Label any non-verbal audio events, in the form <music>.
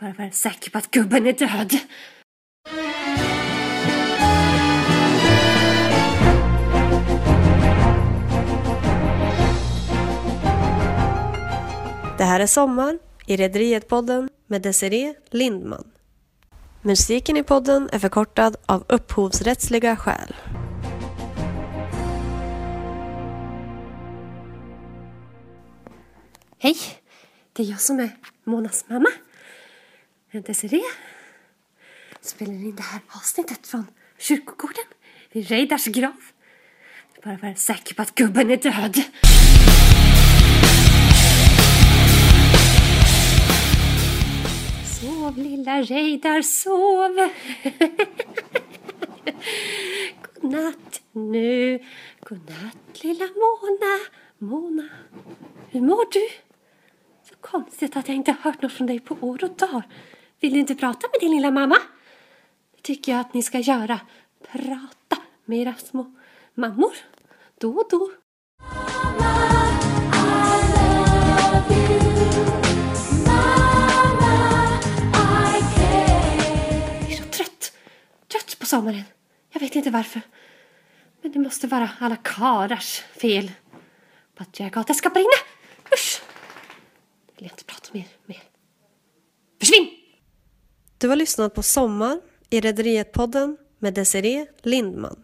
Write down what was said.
Bara vara säker på att gubben är död. Det här är Sommar i Rederiet-podden med Desiree Lindman. Musiken i podden är förkortad av upphovsrättsliga skäl. Hej, det är jag som är Monas mamma. Desiree. Spelar in det här avsnittet från kyrkogården vid Reidars grav. Bara vara säker på att gubben är död. Sov lilla Reidar, sov. <laughs> Godnatt nu. Godnatt lilla Mona. Mona, hur mår du? Så konstigt att jag inte hört något från dig på år och dagar. Vill du inte prata med din lilla mamma? Det tycker jag att ni ska göra. Prata med era små mammor. Då och då. Jag är så trött. Trött på sommaren. Jag vet inte varför. Men det måste vara alla karars fel. Patriarkatet ska brinna. Usch! Jag vill inte prata mer. mer. Du har lyssnat på Sommar i Rederiet-podden med Desiree Lindman.